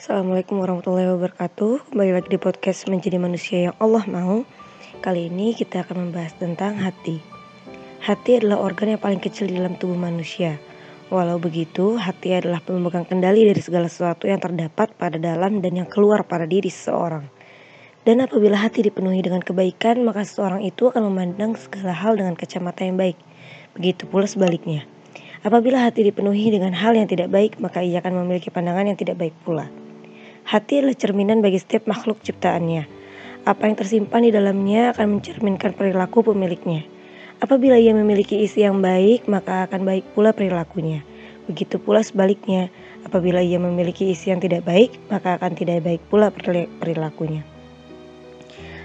Assalamualaikum warahmatullahi wabarakatuh. Kembali lagi di podcast Menjadi Manusia Yang Allah Mau. Kali ini kita akan membahas tentang hati. Hati adalah organ yang paling kecil di dalam tubuh manusia. Walau begitu, hati adalah pemegang kendali dari segala sesuatu yang terdapat pada dalam dan yang keluar pada diri seseorang. Dan apabila hati dipenuhi dengan kebaikan, maka seseorang itu akan memandang segala hal dengan kacamata yang baik. Begitu pula sebaliknya. Apabila hati dipenuhi dengan hal yang tidak baik, maka ia akan memiliki pandangan yang tidak baik pula. Hati adalah cerminan bagi setiap makhluk ciptaannya. Apa yang tersimpan di dalamnya akan mencerminkan perilaku pemiliknya. Apabila ia memiliki isi yang baik, maka akan baik pula perilakunya. Begitu pula sebaliknya, apabila ia memiliki isi yang tidak baik, maka akan tidak baik pula perilakunya.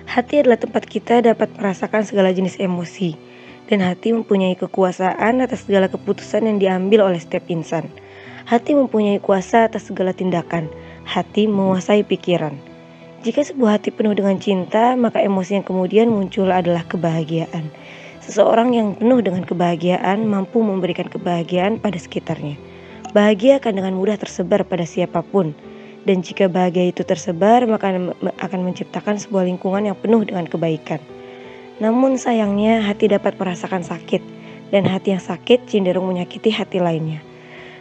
Hati adalah tempat kita dapat merasakan segala jenis emosi, dan hati mempunyai kekuasaan atas segala keputusan yang diambil oleh setiap insan. Hati mempunyai kuasa atas segala tindakan, hati menguasai pikiran. Jika sebuah hati penuh dengan cinta, maka emosi yang kemudian muncul adalah kebahagiaan. Seseorang yang penuh dengan kebahagiaan mampu memberikan kebahagiaan pada sekitarnya. Bahagia akan dengan mudah tersebar pada siapa pun. Dan jika bahagia itu tersebar, maka akan menciptakan sebuah lingkungan yang penuh dengan kebaikan. Namun sayangnya hati dapat merasakan sakit, dan hati yang sakit cenderung menyakiti hati lainnya.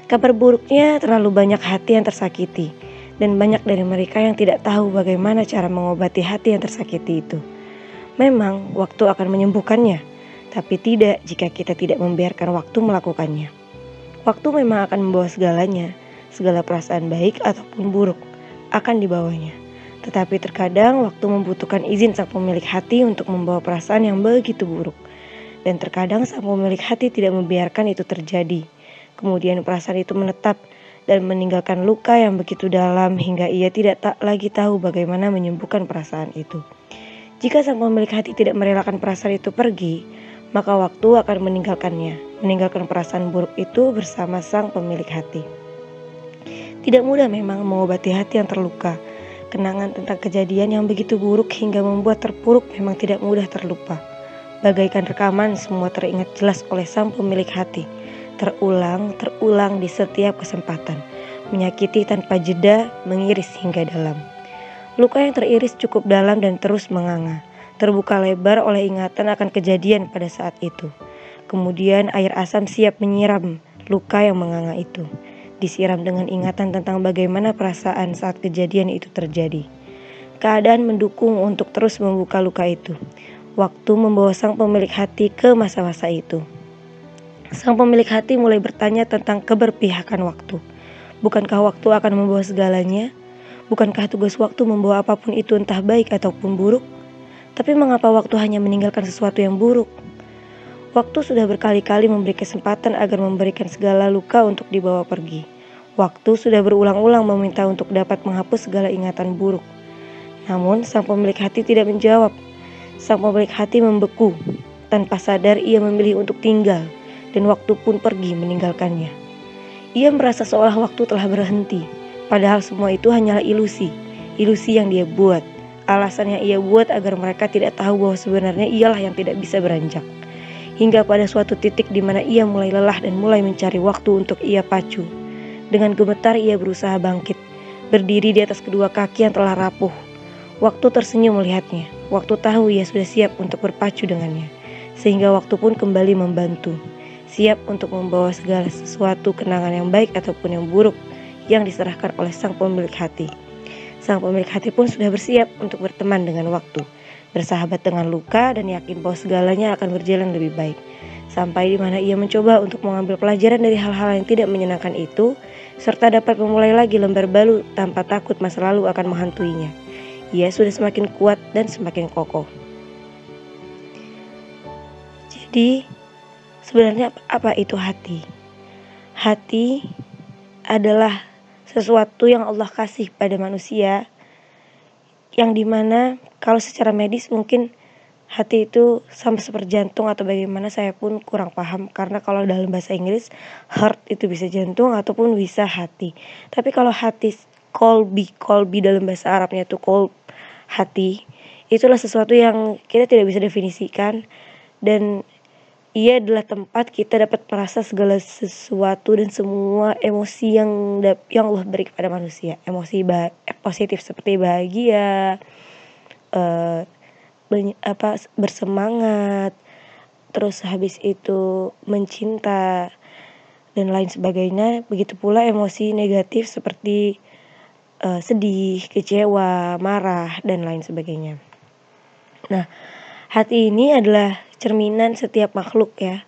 Kabar buruknya terlalu banyak hati yang tersakiti, dan banyak dari mereka yang tidak tahu bagaimana cara mengobati hati yang tersakiti itu. Memang waktu akan menyembuhkannya, tapi tidak jika kita tidak membiarkan waktu melakukannya. Waktu memang akan membawa segalanya, segala perasaan baik ataupun buruk akan dibawanya. Tetapi terkadang waktu membutuhkan izin sang pemilik hati untuk membawa perasaan yang begitu buruk. Dan terkadang sang pemilik hati tidak membiarkan itu terjadi. Kemudian perasaan itu menetap dan meninggalkan luka yang begitu dalam hingga ia tidak tak lagi tahu bagaimana menyembuhkan perasaan itu. Jika sang pemilik hati tidak merelakan perasaan itu pergi, maka waktu akan meninggalkannya, meninggalkan perasaan buruk itu bersama sang pemilik hati. Tidak mudah memang mengobati hati yang terluka. Kenangan tentang kejadian yang begitu buruk hingga membuat terpuruk memang tidak mudah terlupa. Bagaikan rekaman semua teringat jelas oleh sang pemilik hati terulang, terulang di setiap kesempatan, menyakiti tanpa jeda, mengiris hingga dalam. Luka yang teriris cukup dalam dan terus menganga, terbuka lebar oleh ingatan akan kejadian pada saat itu. Kemudian air asam siap menyiram luka yang menganga itu, disiram dengan ingatan tentang bagaimana perasaan saat kejadian itu terjadi. Keadaan mendukung untuk terus membuka luka itu. Waktu membawa sang pemilik hati ke masa-masa itu. Sang pemilik hati mulai bertanya tentang keberpihakan waktu. Bukankah waktu akan membawa segalanya? Bukankah tugas waktu membawa apa pun itu entah baik ataupun buruk? Tapi mengapa waktu hanya meninggalkan sesuatu yang buruk? Waktu sudah berkali-kali memberi kesempatan agar memberikan segala luka untuk dibawa pergi. Waktu sudah berulang-ulang meminta untuk dapat menghapus segala ingatan buruk. Namun sang pemilik hati tidak menjawab. Sang pemilik hati membeku. Tanpa sadar ia memilih untuk tinggal dan waktu pun pergi meninggalkannya. Ia merasa seolah waktu telah berhenti, padahal semua itu hanyalah ilusi, ilusi yang dia buat. Alasan yang ia buat agar mereka tidak tahu bahwa sebenarnya ialah yang tidak bisa beranjak. Hingga pada suatu titik di mana ia mulai lelah dan mulai mencari waktu untuk ia pacu. Dengan gemetar ia berusaha bangkit, berdiri di atas kedua kaki yang telah rapuh. Waktu tersenyum melihatnya, waktu tahu ia sudah siap untuk berpacu dengannya, sehingga waktu pun kembali membantu siap untuk membawa segala sesuatu kenangan yang baik ataupun yang buruk yang diserahkan oleh sang pemilik hati. Sang pemilik hati pun sudah bersiap untuk berteman dengan waktu, bersahabat dengan luka dan yakin bahwa segalanya akan berjalan lebih baik. Sampai di mana ia mencoba untuk mengambil pelajaran dari hal-hal yang tidak menyenangkan itu, serta dapat memulai lagi lembar baru tanpa takut masa lalu akan menghantuinya. Ia sudah semakin kuat dan semakin kokoh. Jadi, Sebenarnya apa itu hati? Hati adalah sesuatu yang Allah kasih pada manusia yang di mana kalau secara medis mungkin hati itu sama seperti jantung atau bagaimana saya pun kurang paham. Karena kalau dalam bahasa Inggris heart itu bisa jantung ataupun bisa hati. Tapi kalau hati kolbi kolbi dalam bahasa Arabnya itu kol hati itulah sesuatu yang kita tidak bisa definisikan. Dan ia adalah tempat kita dapat merasa segala sesuatu dan semua emosi yang yang Allah beri kepada manusia. Emosi ba positif seperti bahagia, uh, apa bersemangat, terus habis itu mencinta dan lain sebagainya. Begitu pula emosi negatif seperti uh, sedih, kecewa, marah dan lain sebagainya. Nah, hati ini adalah cerminan setiap makhluk ya.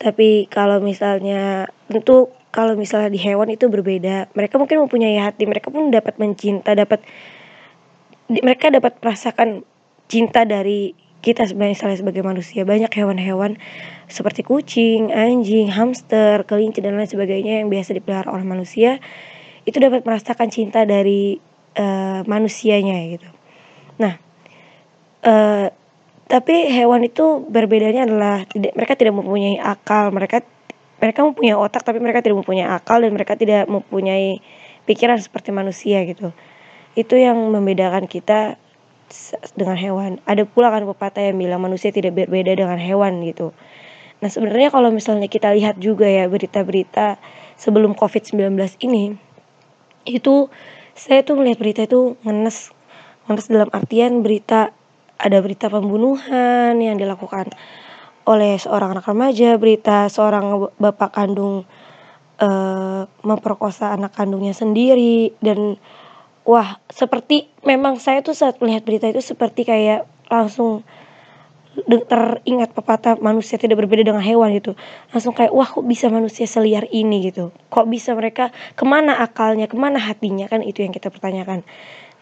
Tapi kalau misalnya tentu kalau misalnya di hewan itu berbeda. Mereka mungkin mempunyai hati, mereka pun dapat mencinta, dapat mereka dapat merasakan cinta dari kita misalnya sebagai manusia. Banyak hewan-hewan seperti kucing, anjing, hamster, kelinci dan lain sebagainya yang biasa dipelihara oleh manusia itu dapat merasakan cinta dari uh, manusianya gitu. Nah, uh, tapi hewan itu berbedanya adalah tidak mereka tidak mempunyai akal, mereka mereka mempunyai otak tapi mereka tidak mempunyai akal dan mereka tidak mempunyai pikiran seperti manusia gitu. Itu yang membedakan kita dengan hewan. Ada pula kan pepatah yang bilang manusia tidak berbeda dengan hewan gitu. Nah, sebenarnya kalau misalnya kita lihat juga ya berita-berita sebelum Covid-19 ini itu saya tuh melihat berita itu ngenes ngenes dalam artian berita ada berita pembunuhan yang dilakukan oleh seorang anak remaja, berita seorang bapak kandung uh, memperkosa anak kandungnya sendiri dan wah seperti memang saya tuh saat melihat berita itu seperti kayak langsung teringat pepatah manusia tidak berbeda dengan hewan gitu. Langsung kayak wah kok bisa manusia seliar ini? gitu. Kok bisa mereka ke mana akalnya ke mana hatinya? kan itu yang kita pertanyakan.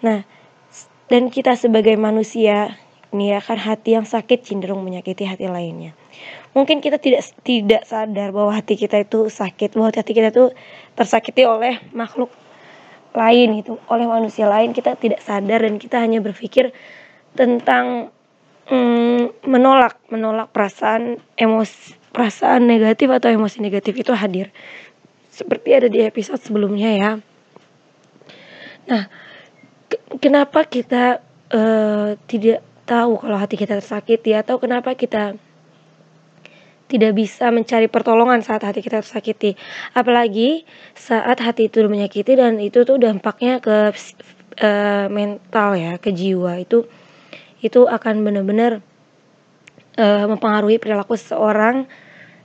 Nah dan kita sebagai manusia kan hati yang sakit cenderung menyakiti hati lainnya. Mungkin kita tidak tidak sadar bahwa hati kita itu sakit, bahwa hati kita itu tersakiti oleh makhluk lain itu, oleh manusia lain kita tidak sadar dan kita hanya berpikir tentang mm, menolak menolak perasaan emosi perasaan negatif atau emosi negatif itu hadir. Seperti ada di episode sebelumnya ya. Nah, kenapa kita uh, tidak tahu kalau hati kita tersakiti atau kenapa kita tidak bisa mencari pertolongan saat hati kita tersakiti. Apalagi saat hati itu menyakiti dan itu tuh dampaknya ke uh, mental ya, ke jiwa. Itu itu akan benar-benar uh, mempengaruhi perilaku seseorang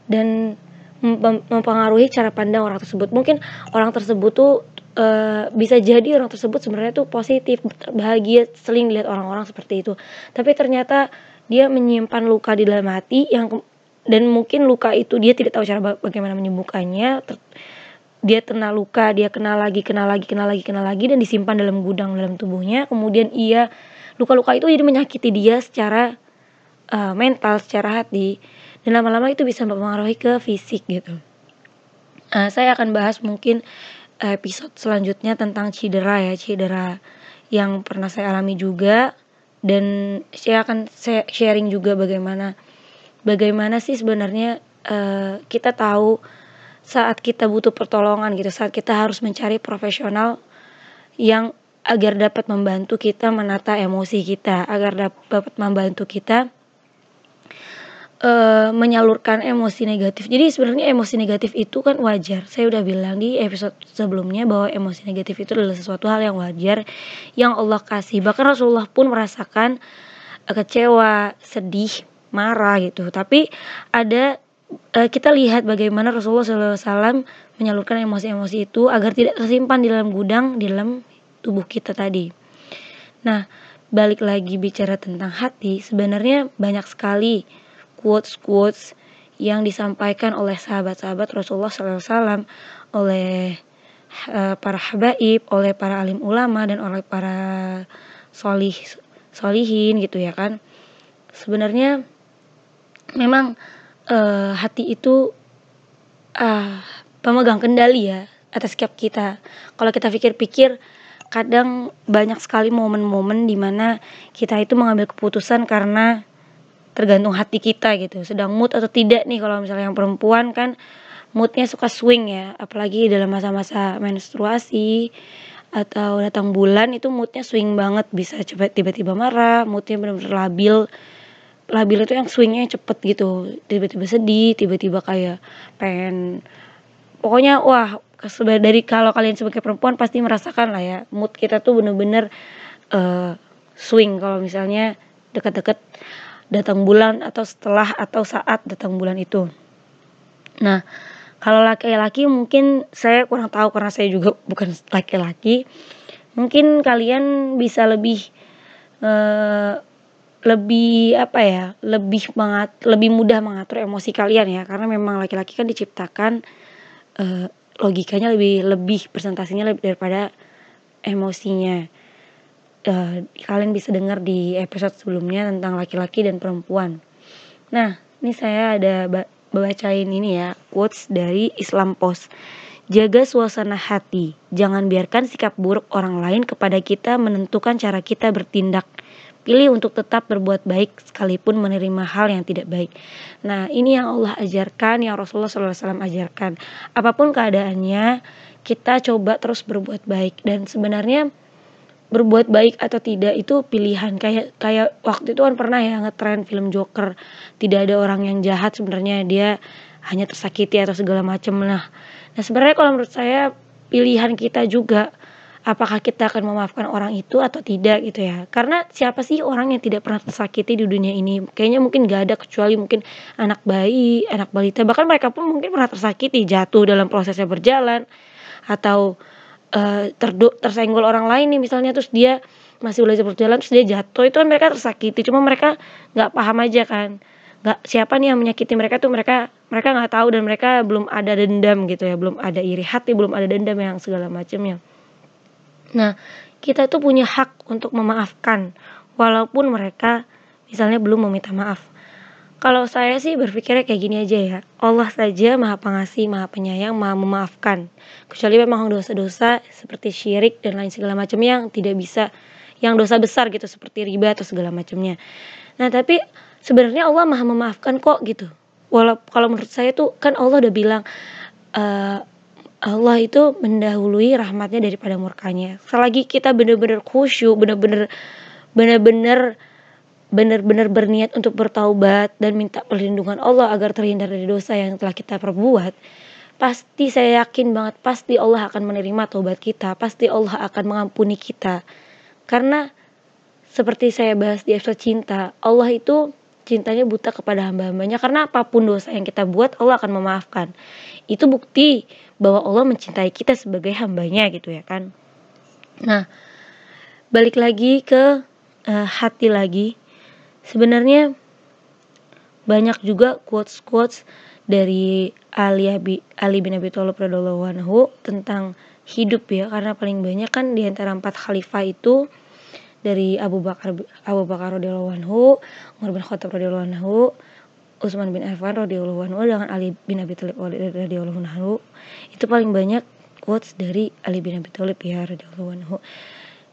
dan mempengaruhi cara pandang orang tersebut. Mungkin orang tersebut tuh uh, bisa jadi orang tersebut sebenarnya tuh positif bahagia seling lihat orang-orang seperti itu. Tapi ternyata dia menyimpan luka di dalam hati yang dan mungkin luka itu dia tidak tahu cara bagaimana menyembuhkannya dia kena luka dia kena lagi kena lagi kena lagi kena lagi dan disimpan dalam gudang dalam tubuhnya. Kemudian ia luka-luka itu jadi menyakiti dia secara uh, mental secara hati. Dan lama-lama itu bisa mempengaruhi ke fisik gitu. Uh, saya akan bahas mungkin episode selanjutnya tentang cedera ya, cedera yang pernah saya alami juga. Dan saya akan sharing juga bagaimana bagaimana sih sebenarnya uh, kita tahu saat kita butuh pertolongan gitu, saat kita harus mencari profesional yang agar dapat membantu kita menata emosi kita, agar dapat membantu kita uh, menyalurkan emosi negatif. Jadi sebenarnya emosi negatif itu kan wajar. Saya udah bilang di episode sebelumnya bahwa emosi negatif itu adalah sesuatu hal yang wajar yang Allah kasih. Bahkan Rasulullah pun merasakan uh, kecewa, sedih, marah gitu. Tapi ada uh, kita lihat bagaimana Rasulullah SAW menyalurkan emosi-emosi itu agar tidak tersimpan di dalam gudang di dalam tubuh kita tadi. Nah, balik lagi bicara tentang hati, sebenarnya banyak sekali quotes-quotes yang disampaikan oleh sahabat-sahabat Rasulullah SAW, oleh uh, para habaib, oleh para alim ulama dan oleh para solih solihin gitu ya kan. Sebenarnya memang uh, hati itu uh, pemegang kendali ya atas sikap kita. Kalau kita pikir-pikir kadang banyak sekali momen-momen di mana kita itu mengambil keputusan karena tergantung hati kita gitu. Sedang mood atau tidak nih kalau misalnya yang perempuan kan moodnya suka swing ya. Apalagi dalam masa-masa menstruasi atau datang bulan itu moodnya swing banget. Bisa coba tiba-tiba marah moodnya benar-benar labil. Labil itu yang swingnya cepet gitu. Tiba-tiba sedih tiba-tiba kayak pengen pokoknya wah dari kalau kalian sebagai perempuan pasti merasakan lah ya mood kita tuh bener-bener uh, swing. Kalau misalnya deket-deket datang bulan atau setelah atau saat datang bulan itu. Nah kalau laki-laki mungkin saya kurang tahu karena saya juga bukan laki-laki. Mungkin kalian bisa lebih uh, lebih apa ya lebih mengat lebih mudah mengatur emosi kalian ya. Karena memang laki-laki kan diciptakan uh, logikanya lebih lebih presentasinya lebih daripada emosinya uh, kalian bisa dengar di episode sebelumnya tentang laki-laki dan perempuan nah ini saya ada bacain ini ya quotes dari Islam Post Jaga suasana hati, jangan biarkan sikap buruk orang lain kepada kita menentukan cara kita bertindak. Pilih untuk tetap berbuat baik sekalipun menerima hal yang tidak baik. Nah, ini yang Allah ajarkan, yang Rasulullah SAW ajarkan. Apa pun keadaannya, kita coba terus berbuat baik dan sebenarnya berbuat baik atau tidak itu pilihan. Kayak kayak waktu itu kan pernah ya ngetren film Joker. Tidak ada orang yang jahat sebenarnya dia hanya tersakiti atau segala macam nah nah sebenarnya kalau menurut saya pilihan kita juga apakah kita akan memaafkan orang itu atau tidak gitu ya. Karena siapa sih orang yang tidak pernah tersakiti di dunia ini? Kayaknya mungkin gak ada kecuali mungkin anak bayi anak balita. Bahkan mereka pun mungkin pernah tersakiti jatuh dalam prosesnya berjalan atau uh, tersenggol orang lain nih misalnya terus dia masih belajar berjalan terus dia jatuh itu kan mereka tersakiti cuma mereka nggak paham aja kan nggak siapa nih yang menyakiti mereka tuh mereka mereka nggak tahu dan mereka belum ada dendam gitu ya belum ada iri hati belum ada dendam yang segala macamnya Nah, kita itu punya hak untuk memaafkan walaupun mereka misalnya belum meminta maaf. Kalau saya sih berpikirnya kayak gini aja ya. Allah saja Maha Pengasih, Maha Penyayang, Maha Memaafkan. Kecuali memang dosa-dosa seperti syirik dan lain segala macam yang tidak bisa yang dosa besar gitu seperti riba atau segala macamnya. Nah, tapi sebenarnya Allah Maha Memaafkan kok gitu. Walau kalau menurut saya tuh kan Allah udah bilang uh, Allah itu mendahului rahmatnya daripada murkanya. Selagi kita benar-benar khusyuk, benar-benar benar-benar benar-benar berniat untuk bertaubat dan minta perlindungan Allah agar terhindar dari dosa yang telah kita perbuat, pasti saya yakin banget pasti Allah akan menerima taubat kita, pasti Allah akan mengampuni kita. Karena seperti saya bahas di episode cinta, Allah itu cintanya buta kepada hamba-hambanya karena apa pun dosa yang kita buat Allah akan memaafkan. Itu bukti bahwa Allah mencintai kita sebagai hambanya gitu ya kan nah balik lagi ke uh, hati lagi sebenarnya banyak juga quotes quotes dari Ali, Abi, Ali bin Abi Thalib radhiallahu anhu tentang hidup ya karena paling banyak kan di antara empat khalifah itu dari Abu Bakar Abu Bakar radhiyallahu anhu, Umar bin Khattab radhiyallahu anhu, Utsman bin Affan radhiyallahu anhu dengan Ali bin Abi Thalib radhiyallahu anhu itu paling banyak quotes dari Ali bin Abi Thalib ya radhiyallahu anhu.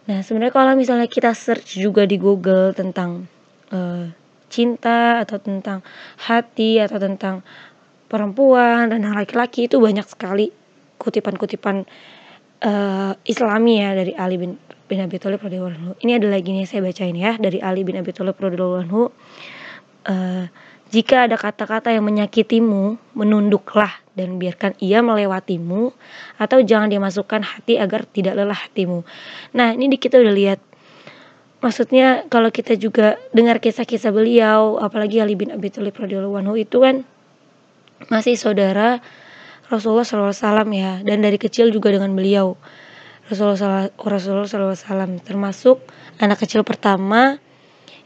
Nah, sebenarnya kalau misalnya kita search juga di Google tentang uh, cinta atau tentang hati atau tentang perempuan dan laki-laki itu banyak sekali kutipan-kutipan uh, Islami ya dari Ali bin bin Abi Thalib radhiyallahu anhu. Ini adalah gini saya bacain ya dari Ali bin Abi Thalib radhiyallahu anhu. Uh, jika ada kata-kata yang menyakitimu, menunduklah dan biarkan ia melewatimu atau jangan dimasukkan hati agar tidak lelah hatimu. Nah, ini kita udah lihat maksudnya kalau kita juga dengar kisah-kisah beliau, apalagi Ali bin Abi Thalib radhiyallahu anhu itu kan masih saudara Rasulullah SAW ya dan dari kecil juga dengan beliau. Rasulullah Rasulullah SAW termasuk anak kecil pertama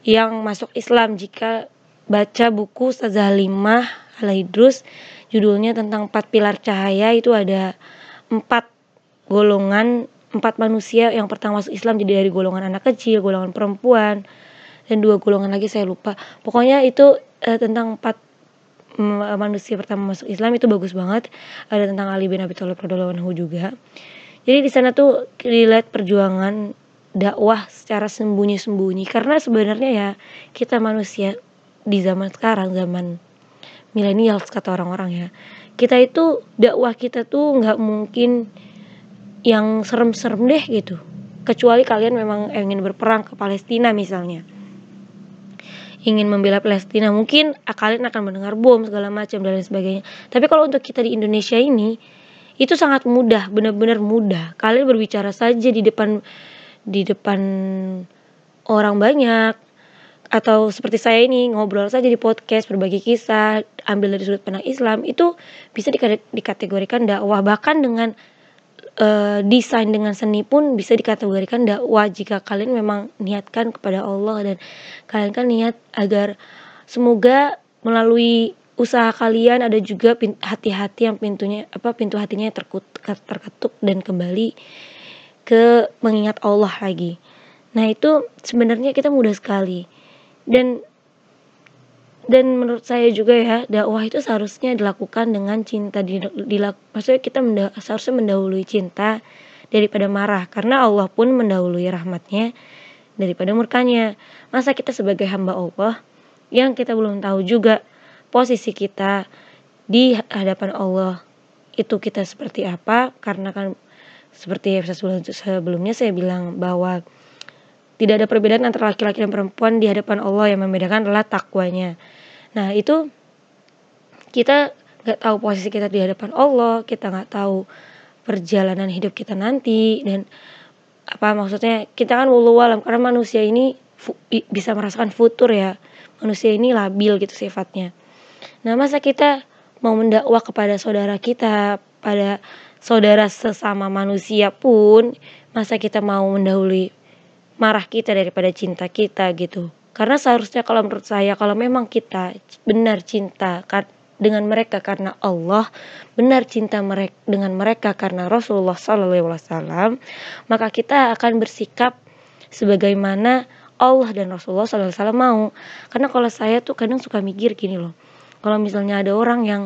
yang masuk Islam. Jika baca buku Ustazah Halimah Alaidrus judulnya tentang empat pilar cahaya itu ada empat golongan empat manusia yang pertama masuk Islam jadi dari golongan anak kecil golongan perempuan dan dua golongan lagi saya lupa. Pokoknya itu eh, tentang empat manusia pertama masuk Islam itu bagus banget. Ada tentang Ali bin Abi Thalib radhiyallahu juga. Jadi di sana tuh dilihat perjuangan dakwah secara sembunyi-sembunyi. Karena sebenarnya ya kita manusia di zaman sekarang zaman milenial kata orang-orang ya. Kita itu dakwah kita tuh nggak mungkin yang serem-serem deh gitu. Kecuali kalian memang ingin berperang ke Palestina misalnya. Ingin membela Palestina mungkin kalian akan mendengar bom segala macam dan lain sebagainya. Tapi kalau untuk kita di Indonesia ini itu sangat mudah benar-benar mudah. Kalian berbicara saja di depan di depan orang banyak. Atau seperti saya ini ngobrol saja di podcast berbagi kisah ambil dari sudut pandang Islam itu bisa dikategorikan dakwah. Bahkan dengan uh, desain dengan seni pun bisa dikategorikan dakwah jika kalian memang niatkan kepada Allah dan kalian kan niat agar semoga melalui usaha kalian ada juga hati-hati yang pintunya apa pintu hatinya terketuk dan kembali ke mengingat Allah lagi. Nah, itu sebenarnya kita mudah sekali dan dan menurut saya juga ya dakwah itu seharusnya dilakukan dengan cinta dilak maksudnya kita menda, seharusnya mendahului cinta daripada marah. Karena Allah pun mendahului rahmatnya daripada murkanya. Masa kita sebagai hamba Allah yang kita belum tahu juga posisi kita di hadapan Allah itu kita seperti apa. Karena kan seperti sebelumnya saya bilang bahwa tidak ada perbedaan antara laki-laki dan perempuan di hadapan Allah yang membedakan adalah takwanya. Nah itu kita nggak tahu posisi kita di hadapan Allah, kita nggak tahu perjalanan hidup kita nanti dan apa maksudnya kita kan wulu alam karena manusia ini bisa merasakan futur ya manusia ini labil gitu sifatnya. Nah masa kita mau mendakwah kepada saudara kita pada saudara sesama manusia pun masa kita mau mendahului marah kita daripada cinta kita gitu. Karena seharusnya kalau menurut saya kalau memang kita benar cinta dengan mereka karena Allah, benar cinta mereka dengan mereka karena Rasulullah SAW, maka kita akan bersikap sebagaimana Allah dan Rasulullah SAW mau. Karena kalau saya tuh kadang suka mikir gini loh, kalau misalnya ada orang yang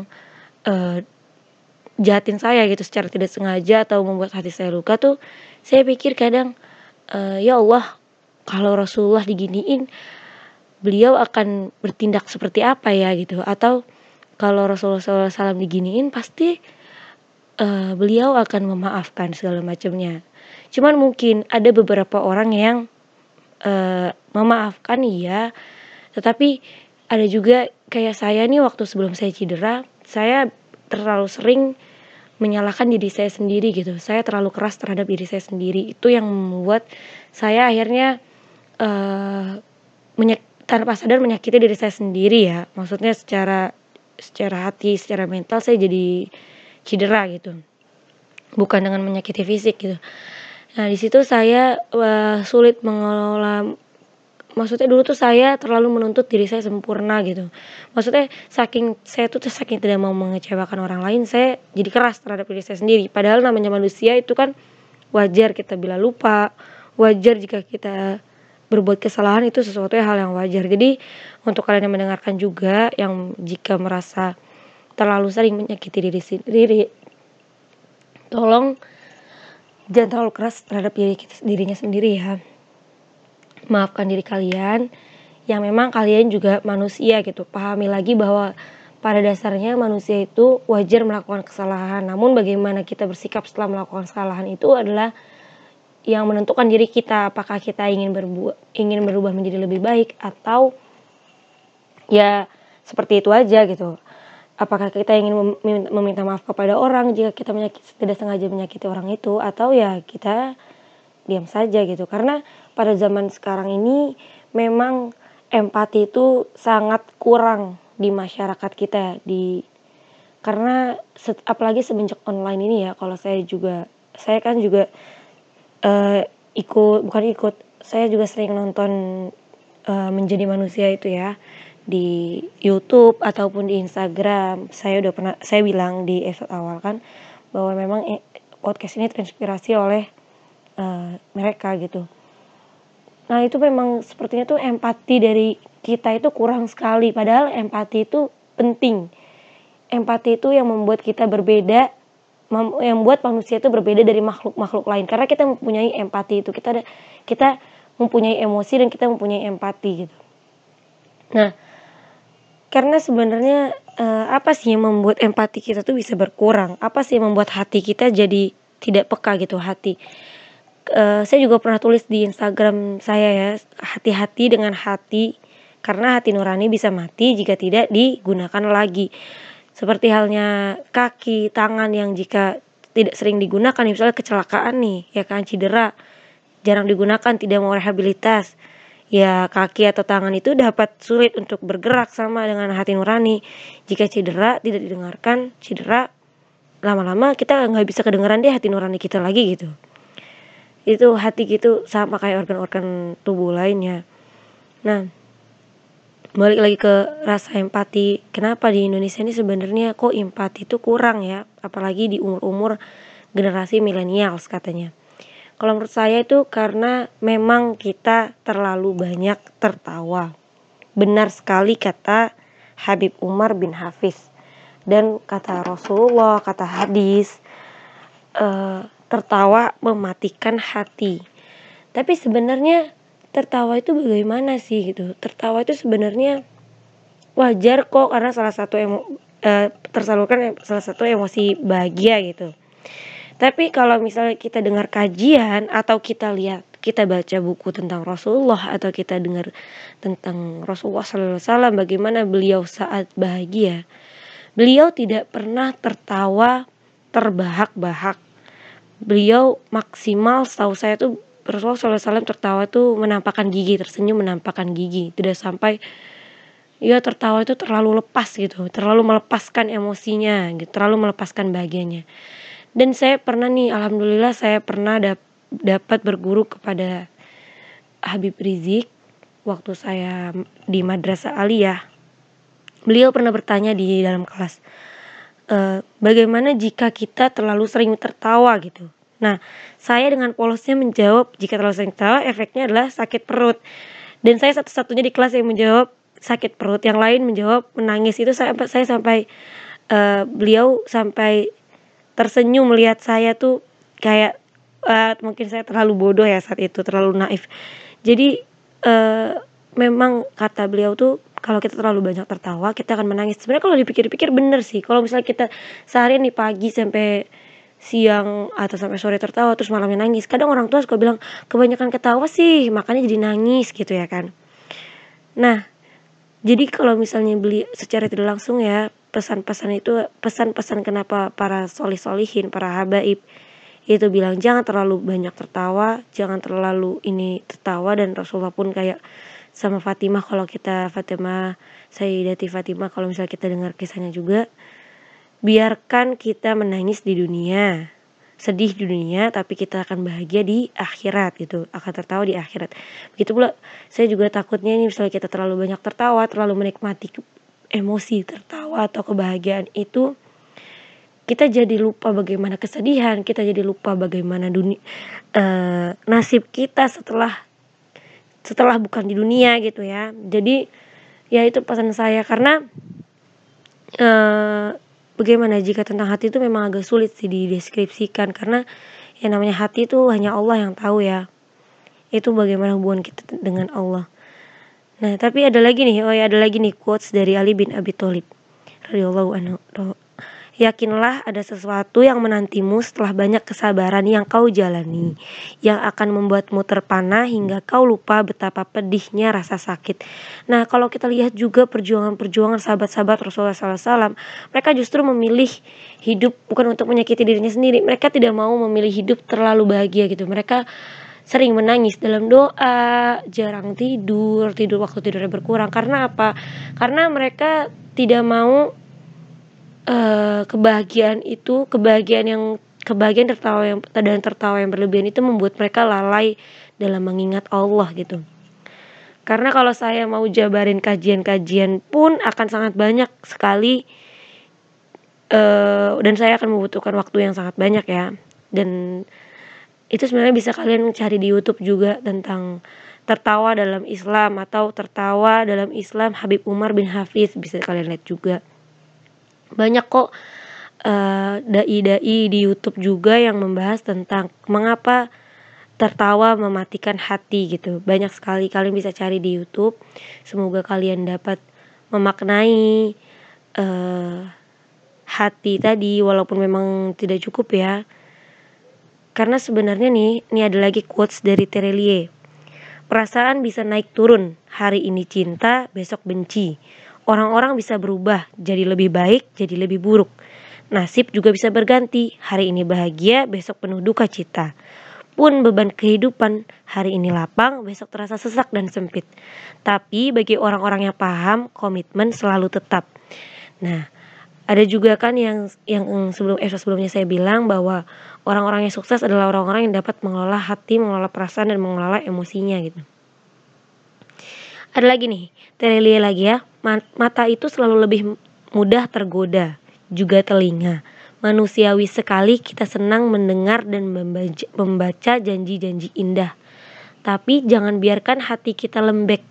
uh, jahatin saya gitu secara tidak sengaja atau membuat hati saya luka tuh, saya pikir kadang uh, ya Allah kalau Rasulullah diginiin beliau akan bertindak seperti apa ya gitu. Atau kalau Rasulullah SAW diginiin pasti uh, beliau akan memaafkan segala macamnya. Cuman mungkin ada beberapa orang yang uh, memaafkan iya. Tetapi ada juga kayak saya nih waktu sebelum saya cedera saya terlalu sering menyalahkan diri saya sendiri gitu. Saya terlalu keras terhadap diri saya sendiri. Itu yang membuat saya akhirnya uh, tanpa sadar menyakiti diri saya sendiri ya. Maksudnya secara secara hati secara mental saya jadi cedera gitu. Bukan dengan menyakiti fisik gitu. Nah di situ saya uh, sulit mengelola maksudnya dulu tuh saya terlalu menuntut diri saya sempurna gitu. Maksudnya saking saya tuh saking tidak mau mengecewakan orang lain saya jadi keras terhadap diri saya sendiri. Padahal namanya manusia itu kan wajar kita bila lupa wajar jika kita berbuat kesalahan itu sesuatu hal yang wajar. Jadi untuk kalian yang mendengarkan juga yang jika merasa terlalu sering menyakiti diri sendiri tolong jangan terlalu keras terhadap diri kita, dirinya sendiri ya maafkan diri kalian yang memang kalian juga manusia gitu. Pahami lagi bahwa pada dasarnya manusia itu wajar melakukan kesalahan. Namun bagaimana kita bersikap setelah melakukan kesalahan itu adalah yang menentukan diri kita. Apakah kita ingin berbuat ingin berubah menjadi lebih baik atau ya seperti itu aja gitu. Apakah kita ingin meminta maaf kepada orang jika kita menyakiti, tidak sengaja menyakiti orang itu atau ya kita diam saja gitu. Karena pada zaman sekarang ini memang empati itu sangat kurang di masyarakat kita di karena set, apalagi semenjak online ini ya kalau saya juga saya kan juga uh, ikut bukan ikut saya juga sering nonton uh, menjadi manusia itu ya di YouTube ataupun di Instagram. Saya udah pernah saya bilang di episode awal kan bahwa memang eh, podcast ini terinspirasi oleh uh, mereka gitu Nah itu memang sepertinya tuh empati dari kita itu kurang sekali. Padahal empati itu penting. Empati itu yang membuat kita berbeda, yang membuat manusia itu berbeda dari makhluk-makhluk lain. Karena kita mempunyai empati itu, kita kita mempunyai emosi dan kita mempunyai empati gitu. Nah, karena sebenarnya uh, apa sih yang membuat empati kita tuh bisa berkurang? Apa sih yang membuat hati kita jadi tidak peka gitu hati? Uh, saya juga pernah tulis di Instagram saya ya hati-hati dengan hati karena hati nurani bisa mati jika tidak digunakan lagi. Seperti halnya kaki, tangan yang jika tidak sering digunakan, misalnya kecelakaan nih, ya kan cedera, jarang digunakan, tidak mau rehabilitas. Ya kaki atau tangan itu dapat sulit untuk bergerak sama dengan hati nurani. Jika cedera tidak didengarkan, cedera lama-lama kita nggak bisa kedengeran deh hati nurani kita lagi gitu. Itu hati gitu sama kayak organ-organ tubuh lainnya. Nah, balik lagi ke rasa empati. Kenapa di Indonesia ini sebenarnya kok empati itu kurang ya? Apalagi di umur-umur generasi milenials katanya. Kalau menurut saya itu karena memang kita terlalu banyak tertawa. Benar sekali kata Habib Umar bin Hafiz. Dan kata Rasulullah kata hadis uh, tertawa mematikan hati. Tapi sebenarnya tertawa itu bagaimana sih gitu? Tertawa itu sebenarnya wajar kok karena salah satu emo, uh, tersalurkan salah satu emosi bahagia gitu. Tapi kalau misalnya kita dengar kajian atau kita lihat kita baca buku tentang Rasulullah atau kita dengar tentang Rasulullah SAW bagaimana beliau saat bahagia beliau tidak pernah tertawa terbahak-bahak beliau maksimal setahu saya tuh Rasulullah SAW tertawa tuh menampakkan gigi, tersenyum menampakkan gigi, tidak sampai ya tertawa itu terlalu lepas gitu, terlalu melepaskan emosinya, gitu, terlalu melepaskan bahagianya. Dan saya pernah nih, alhamdulillah saya pernah dap dapat berguru kepada Habib Rizik waktu saya di Madrasah Aliyah. Beliau pernah bertanya di dalam kelas, e, bagaimana jika kita terlalu sering tertawa gitu? Nah, saya dengan polosnya menjawab jika terlalu sering tertawa efeknya adalah sakit perut. Dan saya satu-satunya di kelas yang menjawab sakit perut. Yang lain menjawab menangis. Itu saya saya sampai uh, beliau sampai tersenyum melihat saya tuh kayak uh, mungkin saya terlalu bodoh ya saat itu, terlalu naif. Jadi uh, memang kata beliau tuh kalau kita terlalu banyak tertawa kita akan menangis. Sebenarnya kalau dipikir-pikir bener sih. Kalau misalnya kita seharian nih pagi sampai siang atau sampai sore tertawa terus malamnya nangis kadang orang tua suka bilang kebanyakan ketawa sih makanya jadi nangis gitu ya kan nah jadi kalau misalnya beli secara tidak langsung ya pesan-pesan itu pesan-pesan kenapa para solih solihin para habaib itu bilang jangan terlalu banyak tertawa jangan terlalu ini tertawa dan Rasulullah pun kayak sama Fatimah kalau kita Fatimah Sayyidati Fatimah kalau misalnya kita dengar kisahnya juga biarkan kita menangis di dunia sedih di dunia tapi kita akan bahagia di akhirat gitu. Akan tertawa di akhirat. Begitu pula saya juga takutnya ini misalnya kita terlalu banyak tertawa terlalu menikmati emosi tertawa atau kebahagiaan itu kita jadi lupa bagaimana kesedihan kita jadi lupa bagaimana dunia uh, nasib kita setelah setelah bukan di dunia gitu ya. Jadi ya itu pesan saya. Karena uh, bagaimana jika tentang hati itu memang agak sulit sih dideskripsikan. Karena yang namanya hati itu hanya Allah yang tahu ya. Itu bagaimana hubungan kita dengan Allah. Nah tapi ada lagi nih oh ya ada lagi nih quotes dari Ali bin Abi Thalib radhiyallahu anhu Yakinlah ada sesuatu yang menantimu setelah banyak kesabaran yang kau jalani, yang akan membuatmu terpana hingga kau lupa betapa pedihnya rasa sakit. Nah, kalau kita lihat juga perjuangan-perjuangan sahabat-sahabat Rasulullah SAW, mereka justru memilih hidup bukan untuk menyakiti dirinya sendiri. Mereka tidak mau memilih hidup terlalu bahagia gitu. Mereka sering menangis dalam doa, jarang tidur, tidur waktu tidurnya berkurang. Karena apa? Karena mereka tidak mau uh, kebahagiaan itu kebahagiaan yang kebahagiaan tertawa yang dan tertawa yang berlebihan itu membuat mereka lalai dalam mengingat Allah gitu. Karena kalau saya mau jabarin kajian-kajian pun akan sangat banyak sekali uh, dan saya akan membutuhkan waktu yang sangat banyak ya. Dan itu sebenarnya bisa kalian cari di YouTube juga tentang tertawa dalam Islam atau tertawa dalam Islam Habib Umar bin Hafiz bisa kalian lihat juga banyak kok uh, dai-dai di YouTube juga yang membahas tentang mengapa tertawa mematikan hati gitu. Banyak sekali kalian bisa cari di YouTube. Semoga kalian dapat memaknai uh, hati tadi walaupun memang tidak cukup ya. Karena sebenarnya nih, ini ada lagi quotes dari Terelie. Perasaan bisa naik turun, hari ini cinta, besok benci. Orang-orang bisa berubah, jadi lebih baik, jadi lebih buruk. Nasib juga bisa berganti, hari ini bahagia, besok penuh duka cita. Pun beban kehidupan, hari ini lapang, besok terasa sesak dan sempit. Tapi bagi orang-orang yang paham, komitmen selalu tetap. Nah, ada juga kan yang yang sebelum episode sebelumnya saya bilang bahwa orang-orang yang sukses adalah orang-orang yang dapat mengelola hati, mengelola perasaan dan mengelola emosinya gitu. Ada lagi nih, Terelie lagi ya. Mata itu selalu lebih mudah tergoda, juga telinga. Manusiawi sekali kita senang mendengar dan membaca janji-janji indah. Tapi jangan biarkan hati kita lembek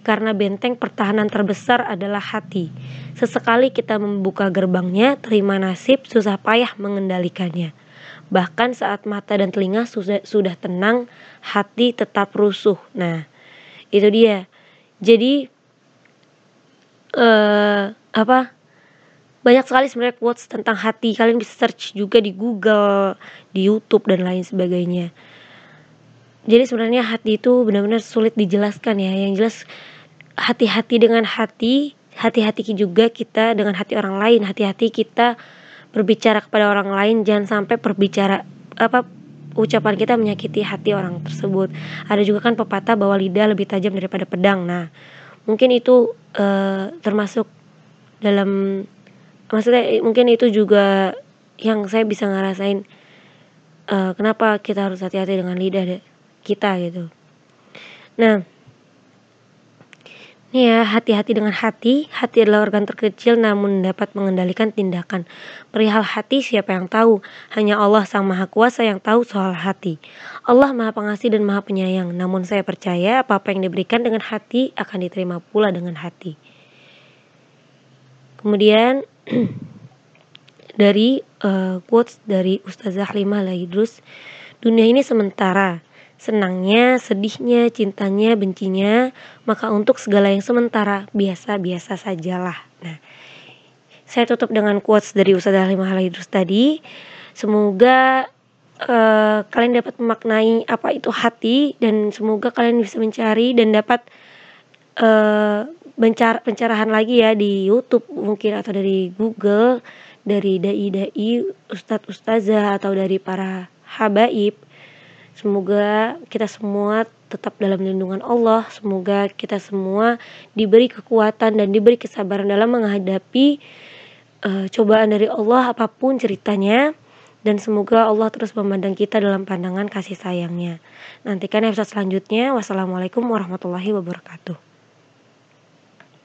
karena benteng pertahanan terbesar adalah hati. Sesekali kita membuka gerbangnya, terima nasib, susah payah mengendalikannya. Bahkan saat mata dan telinga sudah, sudah tenang, hati tetap rusuh. Nah, itu dia. Jadi, uh, apa? Banyak sekali sebenarnya quotes tentang hati. Kalian bisa search juga di Google, di YouTube dan lain sebagainya. Jadi sebenarnya hati itu benar-benar sulit dijelaskan ya. Yang jelas hati-hati dengan hati, hati-hati juga kita dengan hati orang lain, hati-hati kita berbicara kepada orang lain, jangan sampai berbicara apa ucapan kita menyakiti hati orang tersebut. Ada juga kan pepatah bahwa lidah lebih tajam daripada pedang. Nah, mungkin itu uh, termasuk dalam maksudnya mungkin itu juga yang saya bisa ngerasain uh, kenapa kita harus hati-hati dengan lidah kita gitu. Nah, Nih ya, hati-hati dengan hati. Hati adalah organ terkecil namun dapat mengendalikan tindakan. Perihal hati siapa yang tahu? Hanya Allah Sang Maha Kuasa yang tahu soal hati. Allah Maha Pengasih dan Maha Penyayang. Namun saya percaya apa-apa yang diberikan dengan hati akan diterima pula dengan hati. Kemudian dari uh, quotes dari Ustazah Halimah Laidrus, dunia ini sementara senangnya, sedihnya, cintanya, bencinya, maka untuk segala yang sementara biasa-biasa sajalah. Nah, saya tutup dengan quotes dari Ustazah Halimah Halidrus tadi. Semoga uh, kalian dapat memaknai apa itu hati dan semoga kalian bisa mencari dan dapat uh, bencar pencerahan lagi ya di YouTube mungkin atau dari Google, dari dai-dai, ustadz ustazah atau dari para habaib Semoga kita semua tetap dalam lindungan Allah. Semoga kita semua diberi kekuatan dan diberi kesabaran dalam menghadapi uh, cobaan dari Allah apa pun ceritanya. Dan semoga Allah terus memandang kita dalam pandangan kasih sayangnya. Nantikan episode selanjutnya. Wassalamualaikum warahmatullahi wabarakatuh.